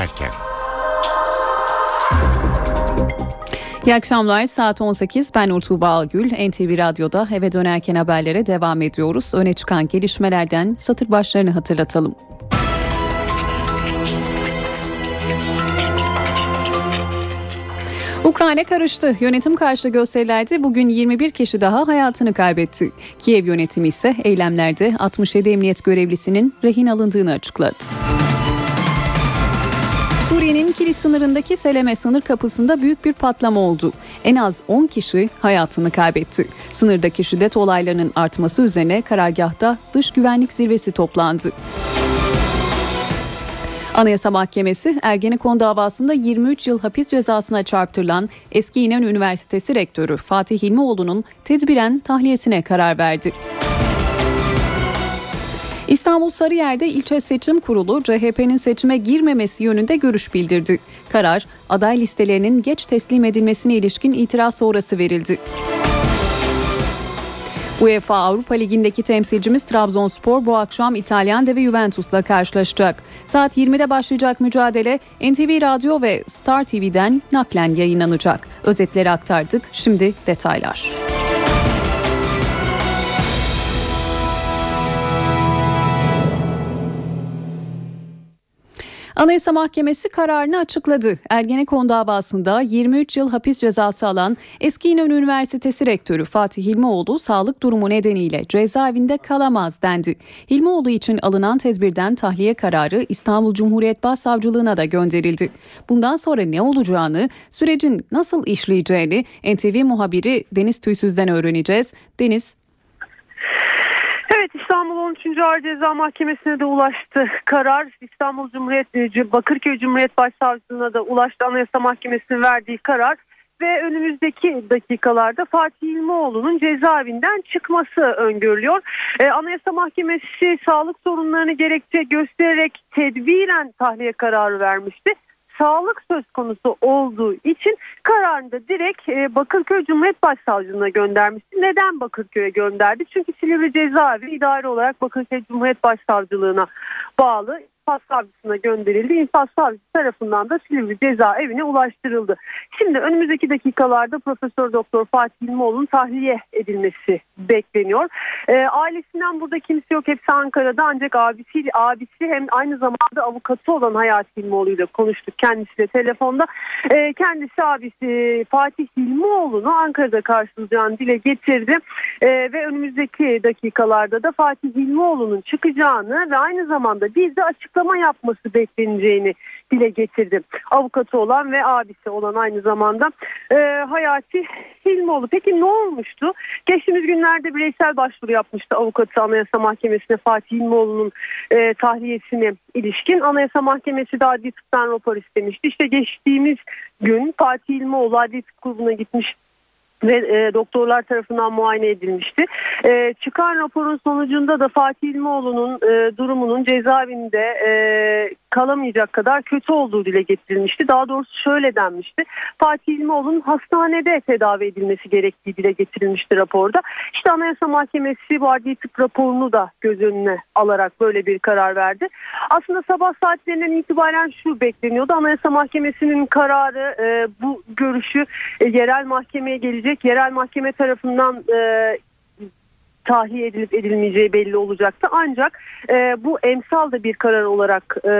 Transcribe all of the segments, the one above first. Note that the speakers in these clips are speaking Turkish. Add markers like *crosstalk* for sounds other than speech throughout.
dönerken. İyi akşamlar saat 18 ben Urtuğba Algül NTV Radyo'da eve dönerken haberlere devam ediyoruz. Öne çıkan gelişmelerden satır başlarını hatırlatalım. Ukrayna karıştı. Yönetim karşı gösterilerde bugün 21 kişi daha hayatını kaybetti. Kiev yönetimi ise eylemlerde 67 emniyet görevlisinin rehin alındığını açıkladı. Suriye'nin Kilis sınırındaki Seleme sınır kapısında büyük bir patlama oldu. En az 10 kişi hayatını kaybetti. Sınırdaki şiddet olaylarının artması üzerine karargahta dış güvenlik zirvesi toplandı. Anayasa Mahkemesi Ergenekon davasında 23 yıl hapis cezasına çarptırılan eski İnönü Üniversitesi Rektörü Fatih Hilmioğlu'nun tedbiren tahliyesine karar verdi. İstanbul Sarıyer'de ilçe seçim kurulu CHP'nin seçime girmemesi yönünde görüş bildirdi. Karar aday listelerinin geç teslim edilmesine ilişkin itiraz sonrası verildi. UEFA Avrupa Ligi'ndeki temsilcimiz Trabzonspor bu akşam İtalyan ve Juventus'la karşılaşacak. Saat 20'de başlayacak mücadele NTV Radyo ve Star TV'den naklen yayınlanacak. Özetleri aktardık. Şimdi detaylar. Anayasa Mahkemesi kararını açıkladı. Ergenekon davasında 23 yıl hapis cezası alan eski İnönü Üniversitesi Rektörü Fatih Hilmioğlu sağlık durumu nedeniyle cezaevinde kalamaz dendi. Hilmioğlu için alınan tedbirden tahliye kararı İstanbul Cumhuriyet Başsavcılığına da gönderildi. Bundan sonra ne olacağını, sürecin nasıl işleyeceğini NTV muhabiri Deniz Tüysüz'den öğreneceğiz. Deniz Evet İstanbul 13. Ağır Ceza Mahkemesi'ne de ulaştı karar. İstanbul Cumhuriyet Bakırköy Cumhuriyet Başsavcılığına da ulaştı Anayasa Mahkemesi'nin verdiği karar ve önümüzdeki dakikalarda Fatih İlmioğlu'nun cezaevinden çıkması öngörülüyor. Ee, Anayasa Mahkemesi sağlık sorunlarını gerekçe göstererek tedbiren tahliye kararı vermişti sağlık söz konusu olduğu için kararını da direkt e, Bakırköy Cumhuriyet Başsavcılığına göndermişti. Neden Bakırköy'e gönderdi? Çünkü Silivri Cezaevi idari olarak Bakırköy Cumhuriyet Başsavcılığına bağlı infaz savcısına gönderildi. İnfaz savcısı tarafından da Silivri cezaevine ulaştırıldı. Şimdi önümüzdeki dakikalarda Profesör Doktor Fatih İlmioğlu'nun tahliye edilmesi bekleniyor. E, ailesinden burada kimse yok. Hepsi Ankara'da ancak abisi, abisi hem aynı zamanda avukatı olan Hayati İlmioğlu ile konuştuk kendisiyle telefonda. E, kendisi abisi Fatih İlmioğlu'nu Ankara'da karşılayacağını dile getirdi. E, ve önümüzdeki dakikalarda da Fatih İlmioğlu'nun çıkacağını ve aynı zamanda bir de açıklama yapması bekleneceğini dile getirdi. Avukatı olan ve abisi olan aynı zamanda e, Hayati Hilmoğlu. Peki ne olmuştu? Geçtiğimiz günlerde bireysel başvuru yapmıştı avukatı Anayasa Mahkemesi'ne Fatih Hilmoğlu'nun e, tahliyesine ilişkin. Anayasa Mahkemesi de adli tıptan rapor istemişti. İşte geçtiğimiz gün Fatih Hilmoğlu adli tıp kuruluna gitmiş ve e, doktorlar tarafından muayene edilmişti. E, çıkan raporun sonucunda da Fatih İlmioğlu'nun e, durumunun cezaevinde e, kalamayacak kadar kötü olduğu dile getirilmişti. Daha doğrusu şöyle denmişti. Fatih İlmioğlu'nun hastanede tedavi edilmesi gerektiği dile getirilmişti raporda. İşte Anayasa Mahkemesi adli tıp raporunu da göz önüne alarak böyle bir karar verdi. Aslında sabah saatlerinden itibaren şu bekleniyordu. Anayasa Mahkemesi'nin kararı e, bu görüşü e, yerel mahkemeye gelecek. Yerel mahkeme tarafından e, tahliye edilip edilmeyeceği belli olacaktı. Ancak e, bu emsal da bir karar olarak e,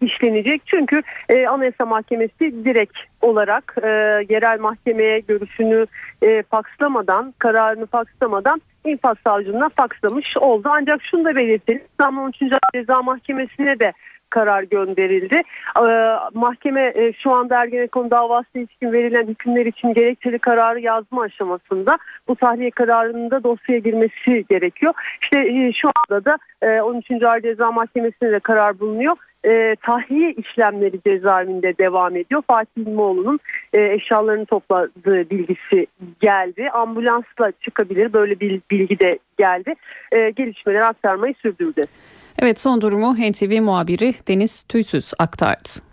işlenecek. Çünkü e, Anayasa Mahkemesi direkt olarak e, yerel mahkemeye görüşünü e, fakslamadan, kararını fakslamadan infaz savcılığına fakslamış oldu. Ancak şunu da belirtelim. İstanbul 13. Ceza Mahkemesi'ne de karar gönderildi. Ee, mahkeme e, şu anda Ergenekon davası için verilen hükümler için gerekçeli kararı yazma aşamasında bu tahliye kararının da dosyaya girmesi gerekiyor. İşte e, şu anda da e, 13. Ağır Ceza Mahkemesi'ne de karar bulunuyor. E, tahliye işlemleri cezaevinde devam ediyor. Fatih İlmioğlu'nun e, eşyalarını topladığı bilgisi geldi. Ambulansla çıkabilir böyle bir bilgi de geldi. E, gelişmeleri aktarmayı sürdürdü. Evet son durumu NTV muhabiri Deniz Tüysüz aktardı.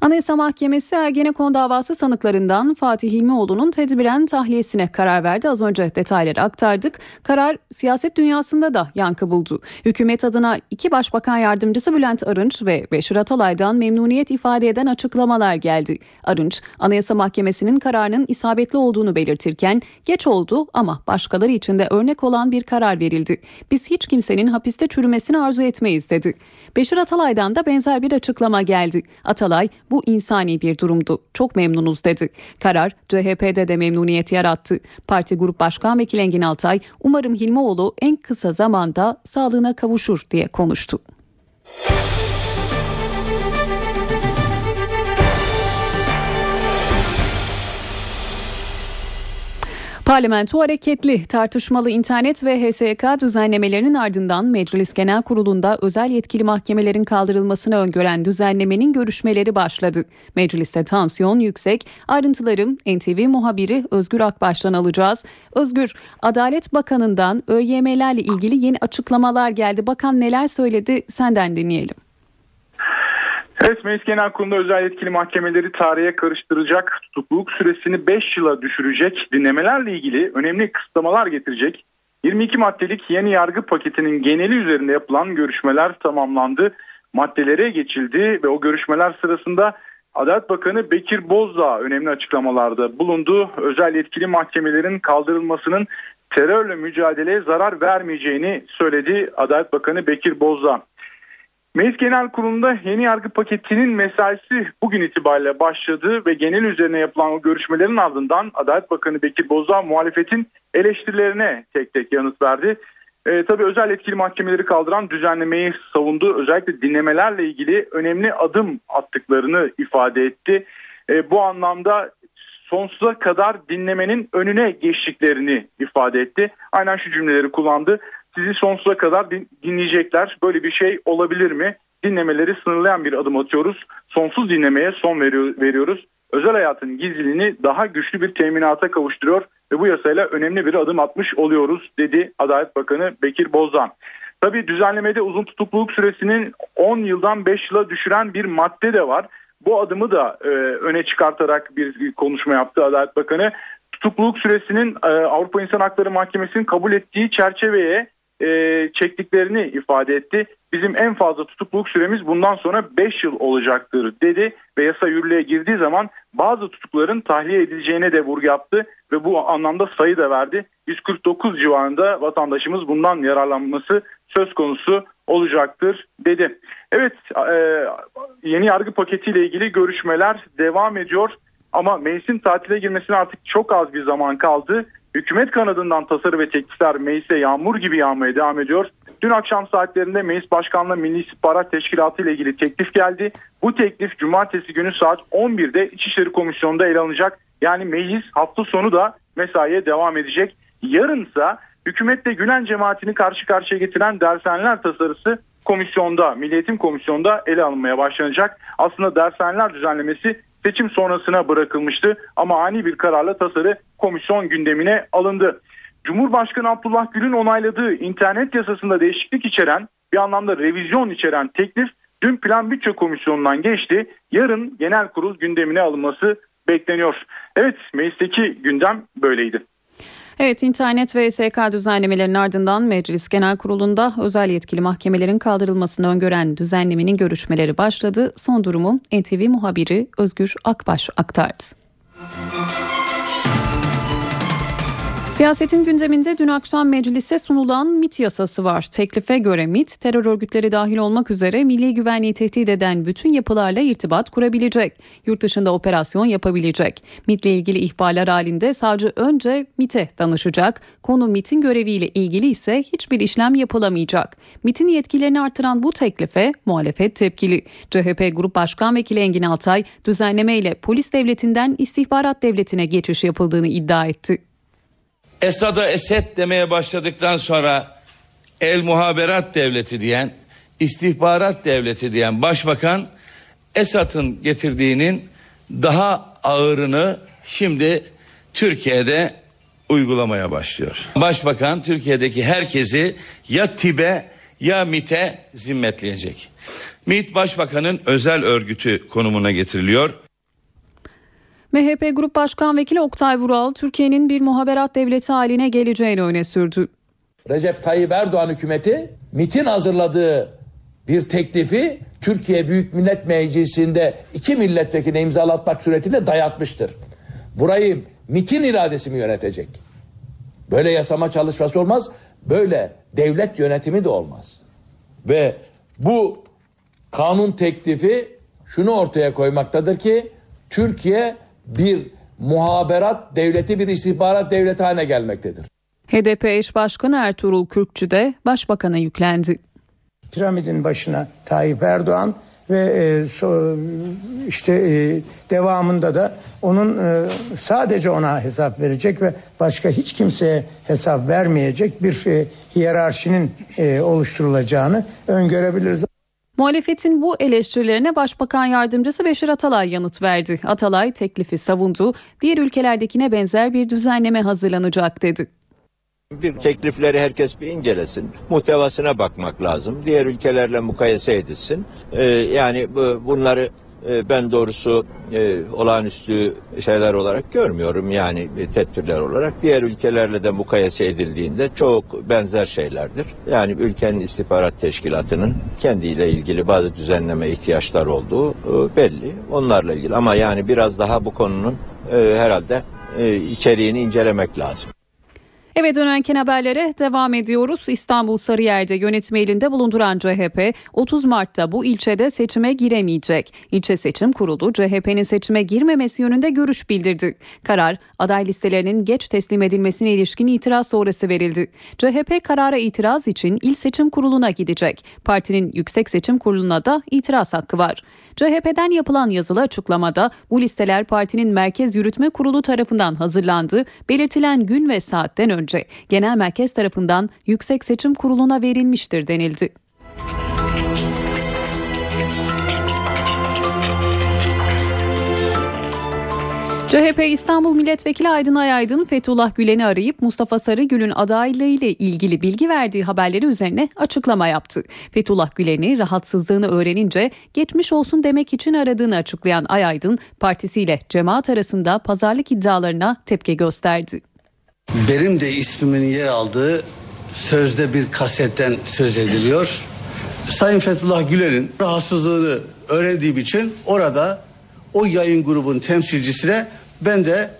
Anayasa Mahkemesi Ergenekon davası sanıklarından Fatih Hilmioğlu'nun tedbiren tahliyesine karar verdi. Az önce detayları aktardık. Karar siyaset dünyasında da yankı buldu. Hükümet adına iki başbakan yardımcısı Bülent Arınç ve Beşir Atalay'dan memnuniyet ifade eden açıklamalar geldi. Arınç, Anayasa Mahkemesi'nin kararının isabetli olduğunu belirtirken geç oldu ama başkaları için de örnek olan bir karar verildi. Biz hiç kimsenin hapiste çürümesini arzu etmeyiz dedi. Beşir Atalay'dan da benzer bir açıklama geldi. Atalay bu insani bir durumdu. Çok memnunuz dedi. Karar CHP'de de memnuniyet yarattı. Parti Grup Başkan Vekili Engin Altay umarım Hilmioğlu en kısa zamanda sağlığına kavuşur diye konuştu. Parlamento hareketli, tartışmalı internet ve HSK düzenlemelerinin ardından Meclis Genel Kurulu'nda özel yetkili mahkemelerin kaldırılmasını öngören düzenlemenin görüşmeleri başladı. Mecliste tansiyon yüksek. Ayrıntıları NTV muhabiri Özgür Akbaş'tan alacağız. Özgür, Adalet Bakanı'ndan ÖYM'lerle ilgili yeni açıklamalar geldi. Bakan neler söyledi senden dinleyelim. Evet Meclis Genel Kurulu'nda özel yetkili mahkemeleri tarihe karıştıracak, tutukluluk süresini 5 yıla düşürecek, dinlemelerle ilgili önemli kısıtlamalar getirecek. 22 maddelik yeni yargı paketinin geneli üzerinde yapılan görüşmeler tamamlandı. Maddelere geçildi ve o görüşmeler sırasında Adalet Bakanı Bekir Bozdağ önemli açıklamalarda bulundu. Özel yetkili mahkemelerin kaldırılmasının terörle mücadeleye zarar vermeyeceğini söyledi Adalet Bakanı Bekir Bozdağ. Meclis Genel Kurulu'nda yeni yargı paketinin mesaisi bugün itibariyle başladı ve genel üzerine yapılan görüşmelerin ardından Adalet Bakanı Bekir Bozdağ muhalefetin eleştirilerine tek tek yanıt verdi. E, tabii özel etkili mahkemeleri kaldıran düzenlemeyi savundu. Özellikle dinlemelerle ilgili önemli adım attıklarını ifade etti. E, bu anlamda sonsuza kadar dinlemenin önüne geçtiklerini ifade etti. Aynen şu cümleleri kullandı sizi sonsuza kadar dinleyecekler. Böyle bir şey olabilir mi? Dinlemeleri sınırlayan bir adım atıyoruz. Sonsuz dinlemeye son veriyor, veriyoruz. Özel hayatın gizliliğini daha güçlü bir teminata kavuşturuyor ve bu yasayla önemli bir adım atmış oluyoruz dedi Adalet Bakanı Bekir Bozdağ. Tabi düzenlemede uzun tutukluluk süresinin 10 yıldan 5 yıla düşüren bir madde de var. Bu adımı da e, öne çıkartarak bir konuşma yaptı Adalet Bakanı. Tutukluluk süresinin e, Avrupa İnsan Hakları Mahkemesi'nin kabul ettiği çerçeveye e, çektiklerini ifade etti. Bizim en fazla tutukluluk süremiz bundan sonra 5 yıl olacaktır dedi ve yasa yürürlüğe girdiği zaman bazı tutukların tahliye edileceğine de vurgu yaptı ve bu anlamda sayı da verdi. 149 civarında vatandaşımız bundan yararlanması söz konusu olacaktır dedi. Evet e, yeni yargı paketiyle ilgili görüşmeler devam ediyor ama meclisin tatile girmesine artık çok az bir zaman kaldı. Hükümet kanadından tasarı ve teklifler meclise yağmur gibi yağmaya devam ediyor. Dün akşam saatlerinde Meclis Başkanlığı Milli İstihbarat Teşkilatı ile ilgili teklif geldi. Bu teklif cumartesi günü saat 11'de İçişleri Komisyonu'nda ele alınacak. Yani meclis hafta sonu da mesaiye devam edecek. Yarınsa hükümetle Gülen cemaatini karşı karşıya getiren dershaneler tasarısı komisyonda, Milli Eğitim Komisyonu'nda ele alınmaya başlanacak. Aslında dershaneler düzenlemesi seçim sonrasına bırakılmıştı ama ani bir kararla tasarı komisyon gündemine alındı. Cumhurbaşkanı Abdullah Gül'ün onayladığı internet yasasında değişiklik içeren bir anlamda revizyon içeren teklif dün Plan Bütçe Komisyonu'ndan geçti. Yarın genel kurul gündemine alınması bekleniyor. Evet meclisteki gündem böyleydi. Evet internet ve SK düzenlemelerinin ardından Meclis Genel Kurulu'nda özel yetkili mahkemelerin kaldırılmasını öngören düzenlemenin görüşmeleri başladı. Son durumu NTV muhabiri Özgür Akbaş aktardı. Siyasetin gündeminde dün akşam meclise sunulan MIT yasası var. Teklife göre MIT, terör örgütleri dahil olmak üzere milli güvenliği tehdit eden bütün yapılarla irtibat kurabilecek. Yurt dışında operasyon yapabilecek. MIT ile ilgili ihbarlar halinde savcı önce MIT'e danışacak. Konu MIT'in göreviyle ilgili ise hiçbir işlem yapılamayacak. MIT'in yetkilerini artıran bu teklife muhalefet tepkili. CHP Grup Başkan Vekili Engin Altay düzenlemeyle polis devletinden istihbarat devletine geçiş yapıldığını iddia etti. Esad'a Esed demeye başladıktan sonra el muhaberat devleti diyen, istihbarat devleti diyen başbakan Esad'ın getirdiğinin daha ağırını şimdi Türkiye'de uygulamaya başlıyor. Başbakan Türkiye'deki herkesi ya TİB'e ya MIT'e zimmetleyecek. MIT Başbakanın özel örgütü konumuna getiriliyor. MHP Grup Başkan Vekili Oktay Vural, Türkiye'nin bir muhaberat devleti haline geleceğini öne sürdü. Recep Tayyip Erdoğan hükümeti MIT'in hazırladığı bir teklifi Türkiye Büyük Millet Meclisi'nde iki milletvekiline imzalatmak suretiyle dayatmıştır. Burayı MIT'in iradesi mi yönetecek? Böyle yasama çalışması olmaz. Böyle devlet yönetimi de olmaz. Ve bu kanun teklifi şunu ortaya koymaktadır ki Türkiye bir muhaberat devleti, bir istihbarat devleti haline gelmektedir. HDP eş başkanı Ertuğrul Kürkçü de başbakana yüklendi. Piramidin başına Tayyip Erdoğan ve e, so, işte e, devamında da onun e, sadece ona hesap verecek ve başka hiç kimseye hesap vermeyecek bir e, hiyerarşinin e, oluşturulacağını öngörebiliriz. Muhalefetin bu eleştirilerine Başbakan Yardımcısı Beşir Atalay yanıt verdi. Atalay teklifi savundu, diğer ülkelerdekine benzer bir düzenleme hazırlanacak dedi. Bir teklifleri herkes bir incelesin. Muhtevasına bakmak lazım. Diğer ülkelerle mukayese edilsin. Ee, yani bu, bunları e, ben doğrusu e, olağanüstü şeyler olarak görmüyorum. Yani e, tedbirler olarak. Diğer ülkelerle de mukayese edildiğinde çok benzer şeylerdir. Yani ülkenin istihbarat teşkilatının kendiyle ilgili bazı düzenleme ihtiyaçlar olduğu e, belli. Onlarla ilgili ama yani biraz daha bu konunun e, herhalde e, içeriğini incelemek lazım. Eve dönenken haberlere devam ediyoruz. İstanbul Sarıyer'de yönetimi elinde bulunduran CHP 30 Mart'ta bu ilçede seçime giremeyecek. İlçe Seçim Kurulu CHP'nin seçime girmemesi yönünde görüş bildirdi. Karar aday listelerinin geç teslim edilmesine ilişkin itiraz sonrası verildi. CHP karara itiraz için İl Seçim Kurulu'na gidecek. Partinin Yüksek Seçim Kurulu'na da itiraz hakkı var. CHP'den yapılan yazılı açıklamada bu listeler partinin Merkez Yürütme Kurulu tarafından hazırlandı. Belirtilen gün ve saatten önce genel merkez tarafından Yüksek Seçim Kurulu'na verilmiştir denildi. CHP İstanbul Milletvekili Aydın Ayaydın Fethullah Gülen'i arayıp Mustafa Sarıgül'ün adaylığı ile ilgili bilgi verdiği haberleri üzerine açıklama yaptı. Fethullah Gülen'i rahatsızlığını öğrenince geçmiş olsun demek için aradığını açıklayan Ayaydın partisiyle cemaat arasında pazarlık iddialarına tepki gösterdi. Benim de ismimin yer aldığı sözde bir kasetten söz ediliyor. Sayın Fethullah Gülen'in rahatsızlığını öğrendiğim için orada o yayın grubun temsilcisine ben de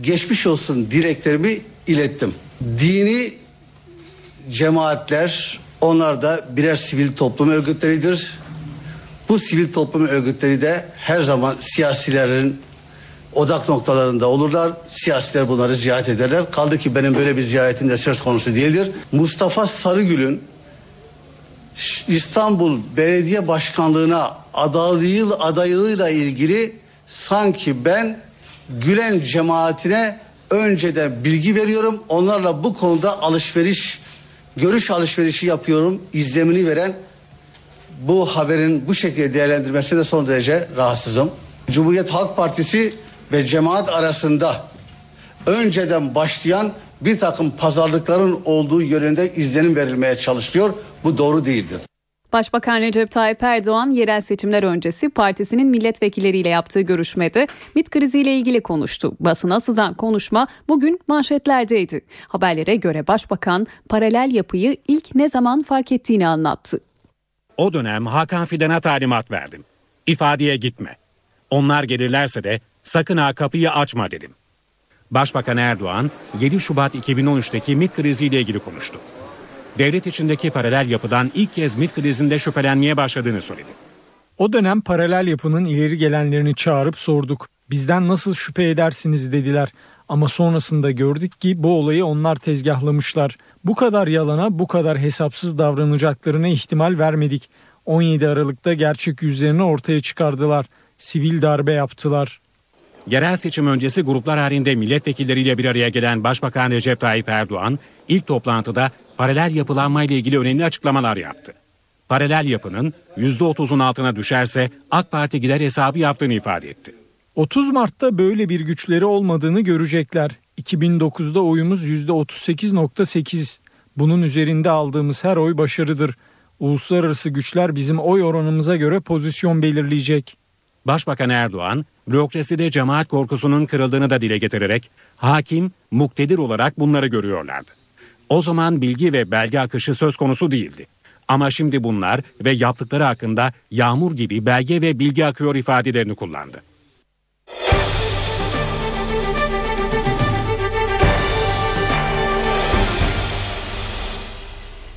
geçmiş olsun dileklerimi ilettim. Dini cemaatler onlar da birer sivil toplum örgütleridir. Bu sivil toplum örgütleri de her zaman siyasilerin odak noktalarında olurlar. Siyasiler bunları ziyaret ederler. Kaldı ki benim böyle bir ziyaretim de söz konusu değildir. Mustafa Sarıgül'ün İstanbul Belediye Başkanlığına adaylığı, adaylığıyla ilgili sanki ben Gülen cemaatine önceden bilgi veriyorum. Onlarla bu konuda alışveriş, görüş alışverişi yapıyorum. İzlemini veren bu haberin bu şekilde değerlendirmesine son derece rahatsızım. Cumhuriyet Halk Partisi ve cemaat arasında önceden başlayan bir takım pazarlıkların olduğu yönünde izlenim verilmeye çalışılıyor. Bu doğru değildir. Başbakan Recep Tayyip Erdoğan yerel seçimler öncesi partisinin milletvekilleriyle yaptığı görüşmede MİT kriziyle ilgili konuştu. Basına sızan konuşma bugün manşetlerdeydi. Haberlere göre başbakan paralel yapıyı ilk ne zaman fark ettiğini anlattı. O dönem Hakan Fidan'a talimat verdim. İfadeye gitme. Onlar gelirlerse de sakın ha kapıyı açma dedim. Başbakan Erdoğan 7 Şubat 2013'teki MİT kriziyle ilgili konuştu. Devlet içindeki paralel yapıdan ilk kez MİT krizinde şüphelenmeye başladığını söyledi. O dönem paralel yapının ileri gelenlerini çağırıp sorduk. Bizden nasıl şüphe edersiniz dediler. Ama sonrasında gördük ki bu olayı onlar tezgahlamışlar. Bu kadar yalana, bu kadar hesapsız davranacaklarına ihtimal vermedik. 17 Aralık'ta gerçek yüzlerini ortaya çıkardılar. Sivil darbe yaptılar. Yerel seçim öncesi gruplar halinde milletvekilleriyle bir araya gelen Başbakan Recep Tayyip Erdoğan ilk toplantıda paralel yapılanmayla ilgili önemli açıklamalar yaptı. Paralel yapının %30'un altına düşerse AK Parti gider hesabı yaptığını ifade etti. 30 Mart'ta böyle bir güçleri olmadığını görecekler. 2009'da oyumuz %38.8. Bunun üzerinde aldığımız her oy başarıdır. Uluslararası güçler bizim oy oranımıza göre pozisyon belirleyecek. Başbakan Erdoğan, bürokraside cemaat korkusunun kırıldığını da dile getirerek hakim, muktedir olarak bunları görüyorlardı. O zaman bilgi ve belge akışı söz konusu değildi. Ama şimdi bunlar ve yaptıkları hakkında yağmur gibi belge ve bilgi akıyor ifadelerini kullandı.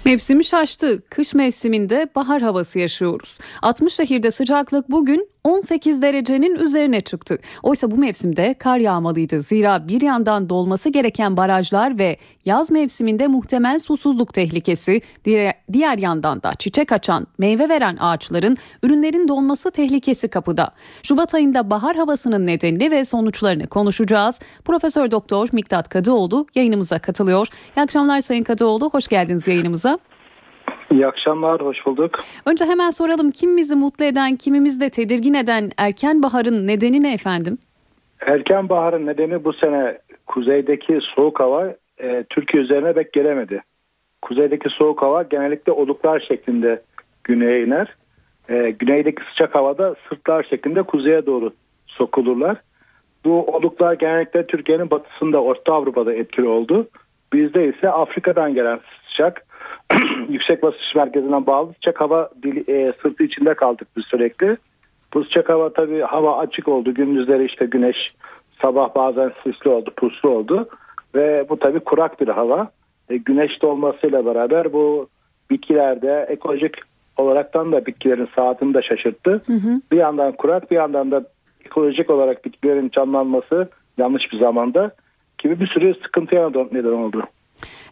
Mevsimi şaştı. Kış mevsiminde bahar havası yaşıyoruz. 60 şehirde sıcaklık bugün 18 derecenin üzerine çıktı. Oysa bu mevsimde kar yağmalıydı. Zira bir yandan dolması gereken barajlar ve yaz mevsiminde muhtemel susuzluk tehlikesi, diğer yandan da çiçek açan, meyve veren ağaçların ürünlerin donması tehlikesi kapıda. Şubat ayında bahar havasının nedenini ve sonuçlarını konuşacağız. Profesör Doktor Miktat Kadıoğlu yayınımıza katılıyor. İyi akşamlar Sayın Kadıoğlu, hoş geldiniz yayınımıza. İyi akşamlar, hoş bulduk. Önce hemen soralım kimimizi mutlu eden, kimimizi de tedirgin eden erken baharın nedeni ne efendim? Erken baharın nedeni bu sene kuzeydeki soğuk hava e, Türkiye üzerine pek gelemedi. Kuzeydeki soğuk hava genellikle oluklar şeklinde güneye iner. E, güneydeki sıcak havada sırtlar şeklinde kuzeye doğru sokulurlar. Bu oluklar genellikle Türkiye'nin batısında, Orta Avrupa'da etkili oldu. Bizde ise Afrika'dan gelen sıcak yüksek basınç merkezinden bağlı sıcak hava dili, e, sırtı içinde kaldık biz sürekli. Bu sıcak hava tabii hava açık oldu. Gündüzleri işte güneş sabah bazen sisli oldu, puslu oldu. Ve bu tabii kurak bir hava. E, güneş dolmasıyla beraber bu bitkilerde ekolojik olaraktan da bitkilerin saatini de şaşırttı. Hı hı. Bir yandan kurak bir yandan da ekolojik olarak bitkilerin canlanması yanlış bir zamanda gibi bir sürü sıkıntıya neden oldu.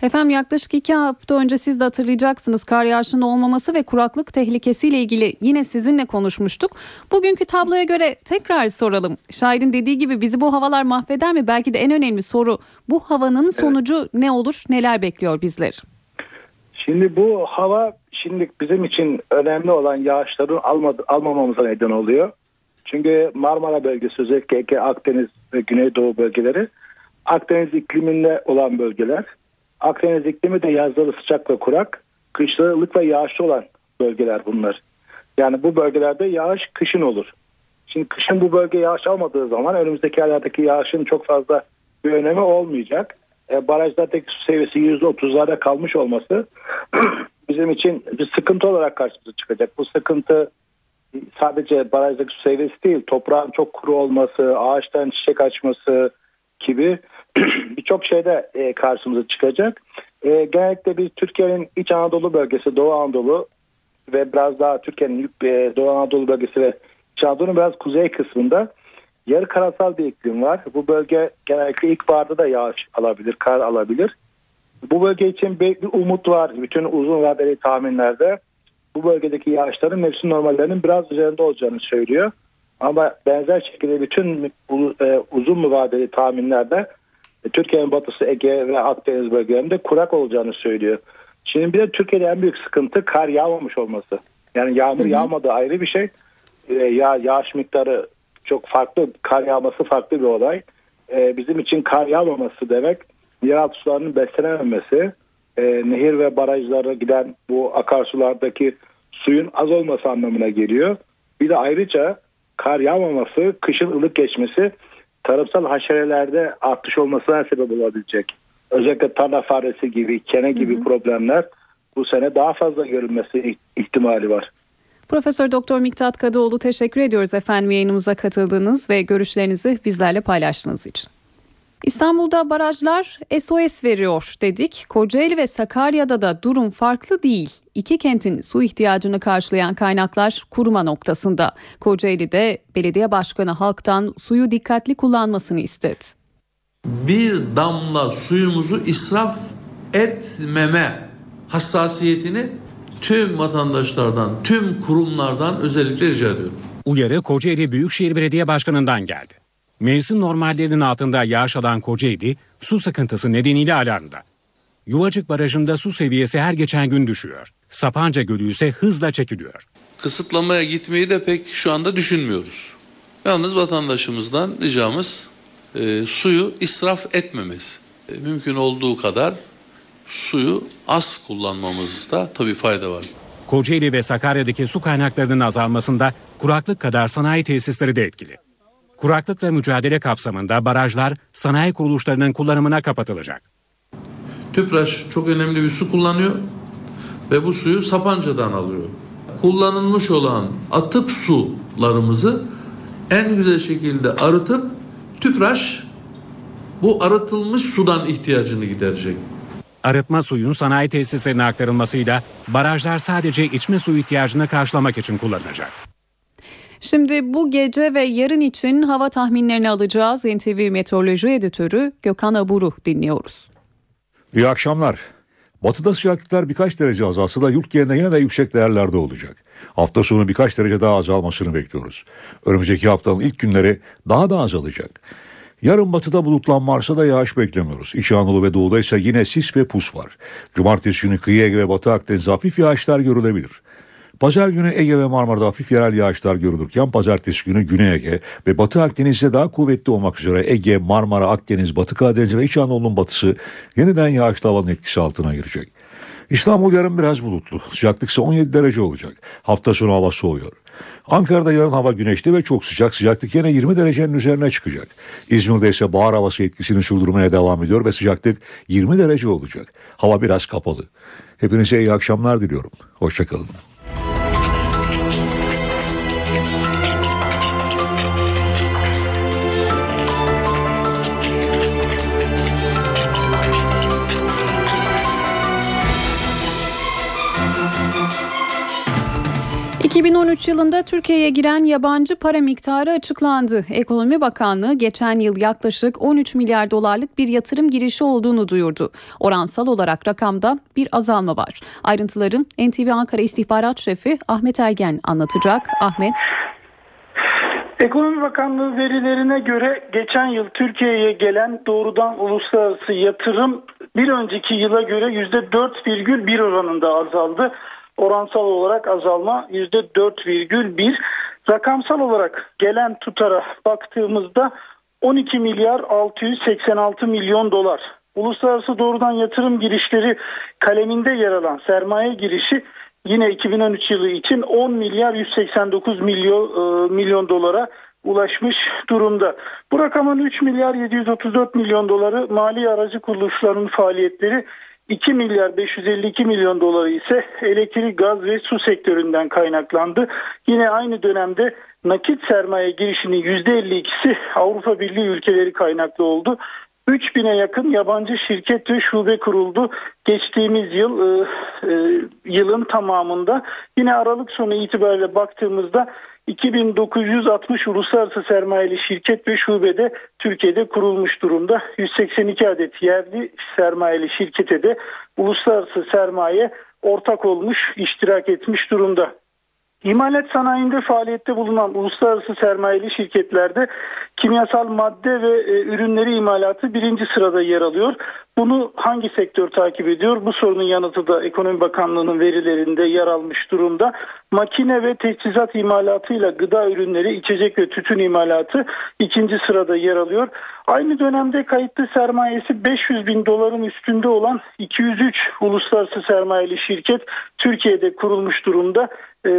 Efendim yaklaşık iki hafta önce siz de hatırlayacaksınız kar yağışının olmaması ve kuraklık tehlikesiyle ilgili yine sizinle konuşmuştuk. Bugünkü tabloya göre tekrar soralım. Şairin dediği gibi bizi bu havalar mahveder mi? Belki de en önemli soru bu havanın sonucu evet. ne olur? Neler bekliyor bizler? Şimdi bu hava şimdi bizim için önemli olan yağışların almadı, almamamıza neden oluyor. Çünkü Marmara bölgesi özellikle Akdeniz ve Güneydoğu bölgeleri Akdeniz ikliminde olan bölgeler. Akdeniz iklimi de yazları sıcak ve kurak, kışları ılık ve yağışlı olan bölgeler bunlar. Yani bu bölgelerde yağış kışın olur. Şimdi kışın bu bölge yağış almadığı zaman önümüzdeki aylardaki yağışın çok fazla bir önemi olmayacak. E, barajlardaki su seviyesi %30'larda kalmış olması *clears throat* bizim için bir sıkıntı olarak karşımıza çıkacak. Bu sıkıntı sadece barajdaki su seviyesi değil, toprağın çok kuru olması, ağaçtan çiçek açması gibi *clears throat* birçok şeyde e, karşımıza çıkacak. E, genellikle biz Türkiye'nin İç Anadolu bölgesi, Doğu Anadolu ve biraz daha Türkiye'nin e, Doğu Anadolu bölgesi ve İç Anadolu'nun biraz kuzey kısmında yarı karasal bir iklim var. Bu bölge genellikle ilkbaharda da yağış alabilir, kar alabilir. Bu bölge için bir, bir umut var bütün uzun vadeli tahminlerde. Bu bölgedeki yağışların mevsim normallerinin biraz üzerinde olacağını söylüyor. Ama benzer şekilde bütün e, uzun vadeli tahminlerde Türkiye'nin batısı Ege ve Akdeniz bölgelerinde kurak olacağını söylüyor. Şimdi bir de Türkiye'de en büyük sıkıntı kar yağmamış olması. Yani yağmur hı hı. yağmadı ayrı bir şey. Ee, ya yağış miktarı çok farklı, kar yağması farklı bir olay. Ee, bizim için kar yağmaması demek yeraltı sularının beslenememesi, e, nehir ve barajlara giden bu akarsulardaki suyun az olması anlamına geliyor. Bir de ayrıca kar yağmaması, kışın ılık geçmesi tarımsal haşerelerde artış olmasına sebep olabilecek. Özellikle tarla faresi gibi, kene gibi hı hı. problemler bu sene daha fazla görünmesi ihtimali var. Profesör Doktor Miktat Kadıoğlu teşekkür ediyoruz efendim yayınımıza katıldığınız ve görüşlerinizi bizlerle paylaştığınız için. İstanbul'da barajlar SOS veriyor dedik. Kocaeli ve Sakarya'da da durum farklı değil. İki kentin su ihtiyacını karşılayan kaynaklar kuruma noktasında. Kocaeli'de belediye başkanı halktan suyu dikkatli kullanmasını istedi. Bir damla suyumuzu israf etmeme hassasiyetini tüm vatandaşlardan, tüm kurumlardan özellikle rica ediyorum. Uyarı Kocaeli Büyükşehir Belediye Başkanı'ndan geldi. Mevsim normallerinin altında yağış alan Kocaeli su sıkıntısı nedeniyle alarmda. Yuvacık Barajı'nda su seviyesi her geçen gün düşüyor. Sapanca Gölü ise hızla çekiliyor. Kısıtlamaya gitmeyi de pek şu anda düşünmüyoruz. Yalnız vatandaşımızdan ricamız e, suyu israf etmemesi. E, mümkün olduğu kadar suyu az kullanmamızda tabii fayda var. Kocaeli ve Sakarya'daki su kaynaklarının azalmasında kuraklık kadar sanayi tesisleri de etkili. Kuraklıkla mücadele kapsamında barajlar sanayi kuruluşlarının kullanımına kapatılacak. Tüpraş çok önemli bir su kullanıyor ve bu suyu Sapanca'dan alıyor. Kullanılmış olan atık sularımızı en güzel şekilde arıtıp Tüpraş bu arıtılmış sudan ihtiyacını giderecek. Arıtma suyun sanayi tesislerine aktarılmasıyla barajlar sadece içme suyu ihtiyacını karşılamak için kullanılacak. Şimdi bu gece ve yarın için hava tahminlerini alacağız. NTV Meteoroloji Editörü Gökhan Aburu dinliyoruz. İyi akşamlar. Batıda sıcaklıklar birkaç derece azalsa da yurt genelinde yine de yüksek değerlerde olacak. Hafta sonu birkaç derece daha azalmasını bekliyoruz. Önümüzdeki haftanın ilk günleri daha da azalacak. Yarın batıda bulutlanma varsa da yağış beklemiyoruz. İç Anadolu ve doğuda ise yine sis ve pus var. Cumartesi günü kıyı Ege ve Batı Akdeniz hafif yağışlar görülebilir. Pazar günü Ege ve Marmara'da hafif yerel yağışlar görülürken pazartesi günü Güney Ege ve Batı Akdeniz'de daha kuvvetli olmak üzere Ege, Marmara, Akdeniz, Batı Karadeniz ve İç Anadolu'nun batısı yeniden yağışlı havanın etkisi altına girecek. İstanbul yarın biraz bulutlu. Sıcaklık ise 17 derece olacak. Hafta sonu hava soğuyor. Ankara'da yarın hava güneşli ve çok sıcak. Sıcaklık yine 20 derecenin üzerine çıkacak. İzmir'de ise bahar havası etkisini sürdürmeye devam ediyor ve sıcaklık 20 derece olacak. Hava biraz kapalı. Hepinize iyi akşamlar diliyorum. Hoşçakalın. 2013 yılında Türkiye'ye giren yabancı para miktarı açıklandı. Ekonomi Bakanlığı geçen yıl yaklaşık 13 milyar dolarlık bir yatırım girişi olduğunu duyurdu. Oransal olarak rakamda bir azalma var. Ayrıntıları NTV Ankara İstihbarat Şefi Ahmet Ergen anlatacak. Ahmet. Ekonomi Bakanlığı verilerine göre geçen yıl Türkiye'ye gelen doğrudan uluslararası yatırım bir önceki yıla göre %4,1 oranında azaldı oransal olarak azalma %4,1. Rakamsal olarak gelen tutara baktığımızda 12 milyar 686 milyon dolar. Uluslararası doğrudan yatırım girişleri kaleminde yer alan sermaye girişi yine 2013 yılı için 10 milyar 189 milyon e, milyon dolara ulaşmış durumda. Bu rakamın 3 milyar 734 milyon doları mali aracı kuruluşlarının faaliyetleri 2 milyar 552 milyon doları ise elektrik, gaz ve su sektöründen kaynaklandı. Yine aynı dönemde nakit sermaye girişinin %52'si Avrupa Birliği ülkeleri kaynaklı oldu. 3000'e yakın yabancı şirket ve şube kuruldu. Geçtiğimiz yıl e, e, yılın tamamında yine Aralık sonu itibariyle baktığımızda 2960 uluslararası sermayeli şirket ve şubede Türkiye'de kurulmuş durumda. 182 adet yerli sermayeli şirkete de uluslararası sermaye ortak olmuş, iştirak etmiş durumda. İmalat sanayinde faaliyette bulunan uluslararası sermayeli şirketlerde kimyasal madde ve e, ürünleri imalatı birinci sırada yer alıyor. Bunu hangi sektör takip ediyor? Bu sorunun yanıtı da Ekonomi Bakanlığı'nın verilerinde yer almış durumda. Makine ve teçhizat imalatıyla gıda ürünleri, içecek ve tütün imalatı ikinci sırada yer alıyor. Aynı dönemde kayıtlı sermayesi 500 bin doların üstünde olan 203 uluslararası sermayeli şirket Türkiye'de kurulmuş durumda. E,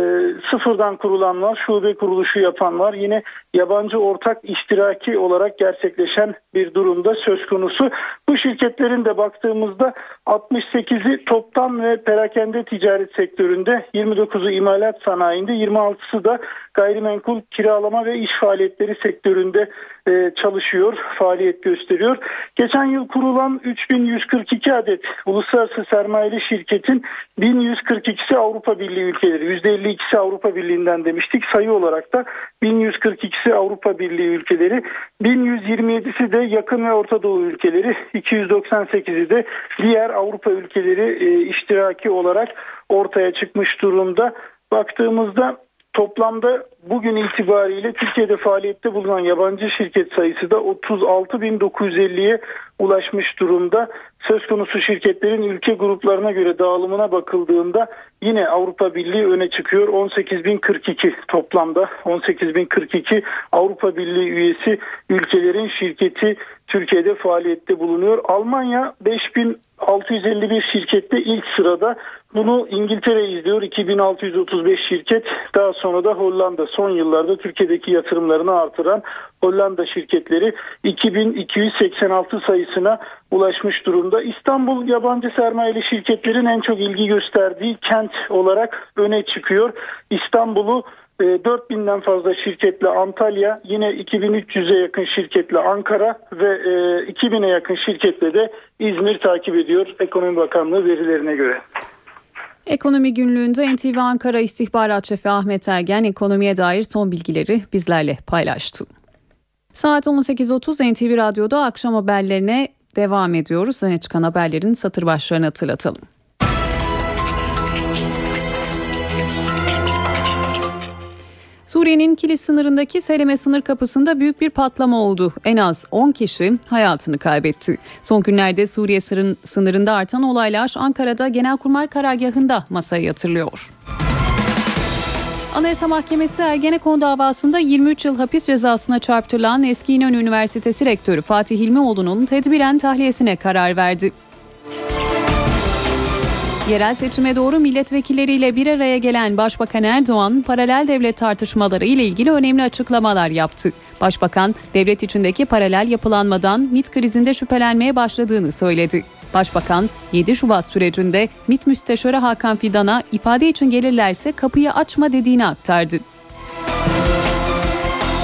sıfırdan kurulanlar, şube kuruluşu yapanlar yine yabancı ortak iştiraki olarak gerçekleşen bir durumda söz konusu. Bu şirketlerin de baktığımızda 68'i toptan ve perakende ticaret sektöründe, 29'u imalat sanayinde, 26'sı da gayrimenkul kiralama ve iş faaliyetleri sektöründe e, çalışıyor, faaliyet gösteriyor. Geçen yıl kurulan 3142 adet uluslararası sermayeli şirketin 1142'si Avrupa Birliği ülkeleri, %52'si Avrupa Birliği'nden demiştik. Sayı olarak da 1142'si Avrupa Birliği ülkeleri, 1127'si de yakın ve Orta Doğu ülkeleri, 298'i de diğer Avrupa ülkeleri e, iştiraki olarak ortaya çıkmış durumda. Baktığımızda Toplamda bugün itibariyle Türkiye'de faaliyette bulunan yabancı şirket sayısı da 36.950'ye ulaşmış durumda. Söz konusu şirketlerin ülke gruplarına göre dağılımına bakıldığında yine Avrupa Birliği öne çıkıyor. 18.042 toplamda 18.042 Avrupa Birliği üyesi ülkelerin şirketi Türkiye'de faaliyette bulunuyor. Almanya 5000 651 şirkette ilk sırada. Bunu İngiltere izliyor 2635 şirket. Daha sonra da Hollanda son yıllarda Türkiye'deki yatırımlarını artıran Hollanda şirketleri 2286 sayısına ulaşmış durumda. İstanbul yabancı sermayeli şirketlerin en çok ilgi gösterdiği kent olarak öne çıkıyor. İstanbul'u 4000'den fazla şirketle Antalya, yine 2300'e yakın şirketle Ankara ve 2000'e yakın şirketle de İzmir takip ediyor Ekonomi Bakanlığı verilerine göre. Ekonomi günlüğünde NTV Ankara İstihbarat Şefi Ahmet Ergen ekonomiye dair son bilgileri bizlerle paylaştı. Saat 18.30 NTV Radyo'da akşam haberlerine devam ediyoruz. Öne çıkan haberlerin satır başlarını hatırlatalım. Suriye'nin Kilis sınırındaki Seleme sınır kapısında büyük bir patlama oldu. En az 10 kişi hayatını kaybetti. Son günlerde Suriye sınırında artan olaylar Ankara'da Genelkurmay Karargahı'nda masaya yatırılıyor. Anayasa Mahkemesi Ergenekon davasında 23 yıl hapis cezasına çarptırılan eski İnönü Üniversitesi Rektörü Fatih Hilmioğlu'nun tedbiren tahliyesine karar verdi. Yerel seçime doğru milletvekilleriyle bir araya gelen Başbakan Erdoğan paralel devlet tartışmaları ile ilgili önemli açıklamalar yaptı. Başbakan devlet içindeki paralel yapılanmadan MIT krizinde şüphelenmeye başladığını söyledi. Başbakan 7 Şubat sürecinde MIT Müsteşarı Hakan Fidan'a ifade için gelirlerse kapıyı açma dediğini aktardı.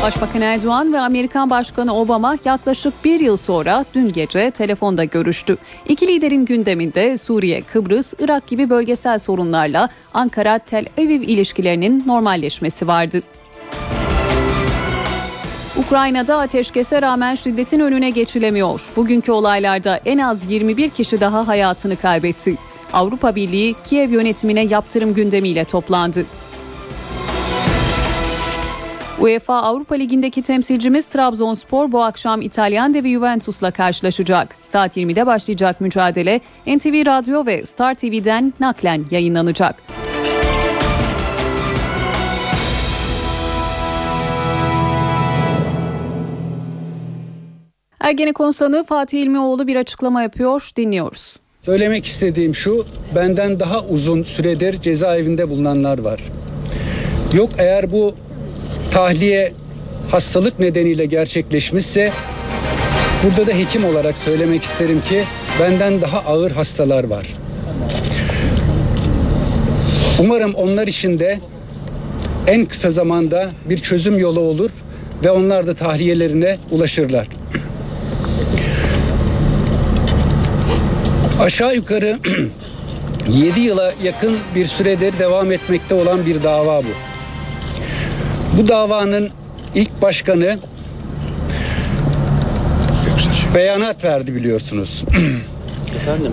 Başbakan Erdoğan ve Amerikan Başkanı Obama yaklaşık bir yıl sonra dün gece telefonda görüştü. İki liderin gündeminde Suriye, Kıbrıs, Irak gibi bölgesel sorunlarla Ankara-Tel Aviv ilişkilerinin normalleşmesi vardı. Ukrayna'da ateşkese rağmen şiddetin önüne geçilemiyor. Bugünkü olaylarda en az 21 kişi daha hayatını kaybetti. Avrupa Birliği Kiev yönetimine yaptırım gündemiyle toplandı. UEFA Avrupa Ligi'ndeki temsilcimiz Trabzonspor bu akşam İtalyan devi Juventus'la karşılaşacak. Saat 20'de başlayacak mücadele NTV Radyo ve Star TV'den naklen yayınlanacak. Ergenekon sanığı Fatih İlmioğlu bir açıklama yapıyor. Dinliyoruz. Söylemek istediğim şu, benden daha uzun süredir cezaevinde bulunanlar var. Yok eğer bu tahliye hastalık nedeniyle gerçekleşmişse burada da hekim olarak söylemek isterim ki benden daha ağır hastalar var. Umarım onlar için de en kısa zamanda bir çözüm yolu olur ve onlar da tahliyelerine ulaşırlar. Aşağı yukarı *clears throat* 7 yıla yakın bir süredir devam etmekte olan bir dava bu. Bu davanın ilk başkanı beyanat verdi biliyorsunuz.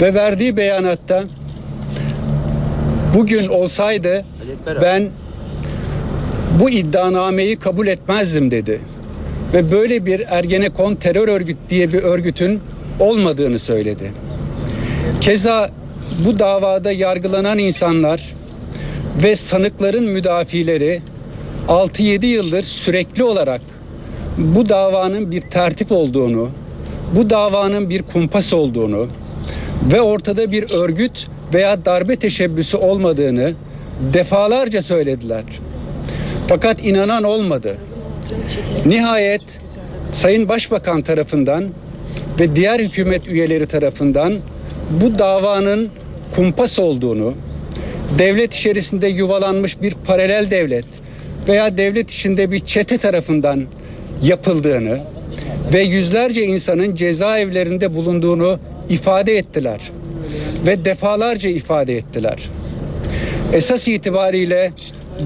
Ve verdiği beyanatta bugün olsaydı ben bu iddianameyi kabul etmezdim dedi. Ve böyle bir Ergenekon terör örgüt diye bir örgütün olmadığını söyledi. Keza bu davada yargılanan insanlar ve sanıkların müdafileri 6-7 yıldır sürekli olarak bu davanın bir tertip olduğunu, bu davanın bir kumpas olduğunu ve ortada bir örgüt veya darbe teşebbüsü olmadığını defalarca söylediler. Fakat inanan olmadı. Nihayet Sayın Başbakan tarafından ve diğer hükümet üyeleri tarafından bu davanın kumpas olduğunu, devlet içerisinde yuvalanmış bir paralel devlet veya devlet içinde bir çete tarafından yapıldığını ve yüzlerce insanın cezaevlerinde bulunduğunu ifade ettiler ve defalarca ifade ettiler. Esas itibariyle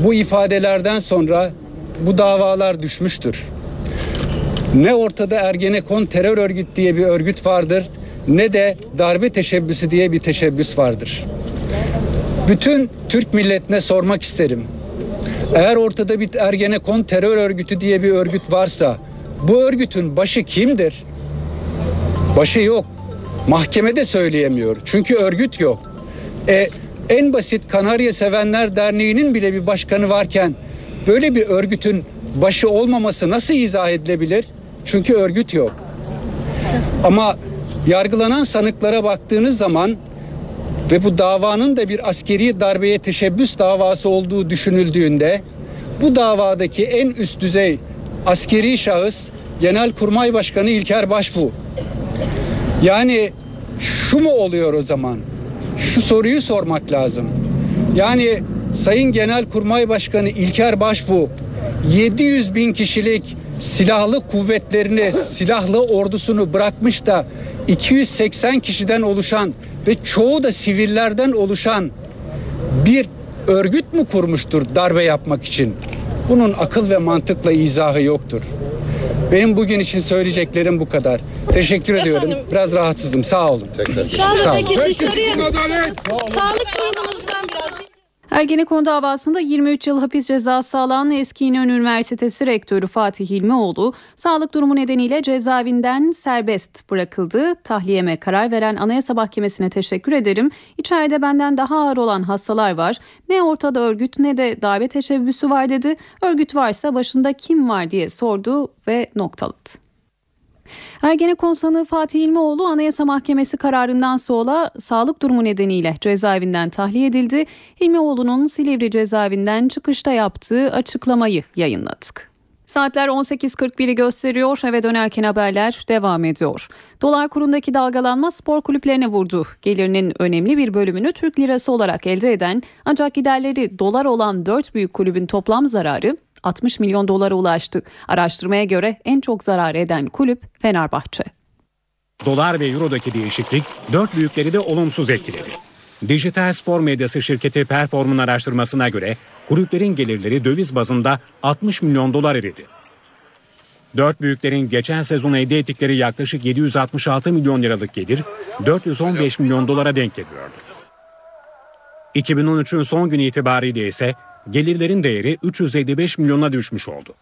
bu ifadelerden sonra bu davalar düşmüştür. Ne ortada Ergenekon terör örgüt diye bir örgüt vardır ne de darbe teşebbüsü diye bir teşebbüs vardır. Bütün Türk milletine sormak isterim. Eğer ortada bir Ergenekon terör örgütü diye bir örgüt varsa bu örgütün başı kimdir? Başı yok. Mahkemede söyleyemiyor. Çünkü örgüt yok. E, en basit Kanarya Sevenler Derneği'nin bile bir başkanı varken böyle bir örgütün başı olmaması nasıl izah edilebilir? Çünkü örgüt yok. Ama yargılanan sanıklara baktığınız zaman ve bu davanın da bir askeri darbeye teşebbüs davası olduğu düşünüldüğünde bu davadaki en üst düzey askeri şahıs Genelkurmay Başkanı İlker Başbuğ. Yani şu mu oluyor o zaman? Şu soruyu sormak lazım. Yani Sayın Genelkurmay Başkanı İlker Başbuğ 700 bin kişilik silahlı kuvvetlerini, silahlı ordusunu bırakmış da 280 kişiden oluşan ve çoğu da sivillerden oluşan bir örgüt mü kurmuştur darbe yapmak için? Bunun akıl ve mantıkla izahı yoktur. Benim bugün için söyleyeceklerim bu kadar. Teşekkür ediyorum. Biraz rahatsızım. Sağ olun. Şu anda peki dışarıya sağlık durumunuzdan biraz Ergenekon davasında 23 yıl hapis cezası alan eski İnönü Üniversitesi Rektörü Fatih Hilmioğlu sağlık durumu nedeniyle cezaevinden serbest bırakıldı. Tahliyeme karar veren Anayasa Mahkemesi'ne teşekkür ederim. İçeride benden daha ağır olan hastalar var. Ne ortada örgüt ne de darbe teşebbüsü var dedi. Örgüt varsa başında kim var diye sordu ve noktaladı. Ergenekon sanığı Fatih İlmioğlu Anayasa Mahkemesi kararından sonra sağlık durumu nedeniyle cezaevinden tahliye edildi. İlmioğlu'nun Silivri cezaevinden çıkışta yaptığı açıklamayı yayınladık. Saatler 18.41'i gösteriyor. Eve dönerken haberler devam ediyor. Dolar kurundaki dalgalanma spor kulüplerine vurdu. Gelirinin önemli bir bölümünü Türk lirası olarak elde eden ancak giderleri dolar olan 4 büyük kulübün toplam zararı 60 milyon dolara ulaştı. Araştırmaya göre en çok zarar eden kulüp Fenerbahçe. Dolar ve Euro'daki değişiklik dört büyükleri de olumsuz etkiledi. Dijital spor medyası şirketi Perform'un araştırmasına göre kulüplerin gelirleri döviz bazında 60 milyon dolar eridi. Dört büyüklerin geçen sezon elde ettikleri yaklaşık 766 milyon liralık gelir 415 milyon dolara denk geliyordu. 2013'ün son günü itibariyle ise gelirlerin değeri 355 milyona düşmüş oldu.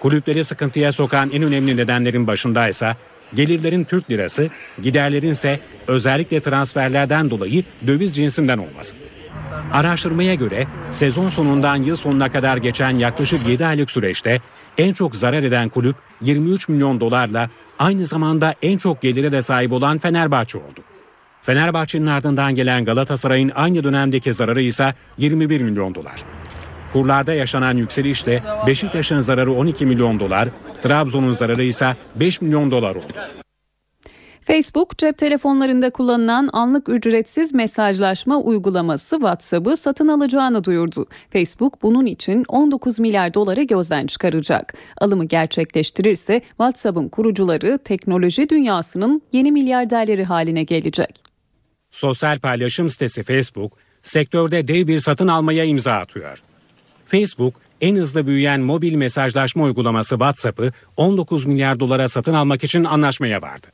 Kulüpleri sıkıntıya sokan en önemli nedenlerin başında ise gelirlerin Türk lirası, giderlerin ise özellikle transferlerden dolayı döviz cinsinden olması. Araştırmaya göre sezon sonundan yıl sonuna kadar geçen yaklaşık 7 aylık süreçte en çok zarar eden kulüp 23 milyon dolarla aynı zamanda en çok gelire de sahip olan Fenerbahçe oldu. Fenerbahçe'nin ardından gelen Galatasaray'ın aynı dönemdeki zararı ise 21 milyon dolar. Kurlarda yaşanan yükselişle Beşiktaş'ın zararı 12 milyon dolar, Trabzon'un zararı ise 5 milyon dolar oldu. Facebook cep telefonlarında kullanılan anlık ücretsiz mesajlaşma uygulaması WhatsApp'ı satın alacağını duyurdu. Facebook bunun için 19 milyar doları gözden çıkaracak. Alımı gerçekleştirirse WhatsApp'ın kurucuları teknoloji dünyasının yeni milyarderleri haline gelecek. Sosyal paylaşım sitesi Facebook, sektörde dev bir satın almaya imza atıyor. Facebook, en hızlı büyüyen mobil mesajlaşma uygulaması WhatsApp'ı 19 milyar dolara satın almak için anlaşmaya vardı.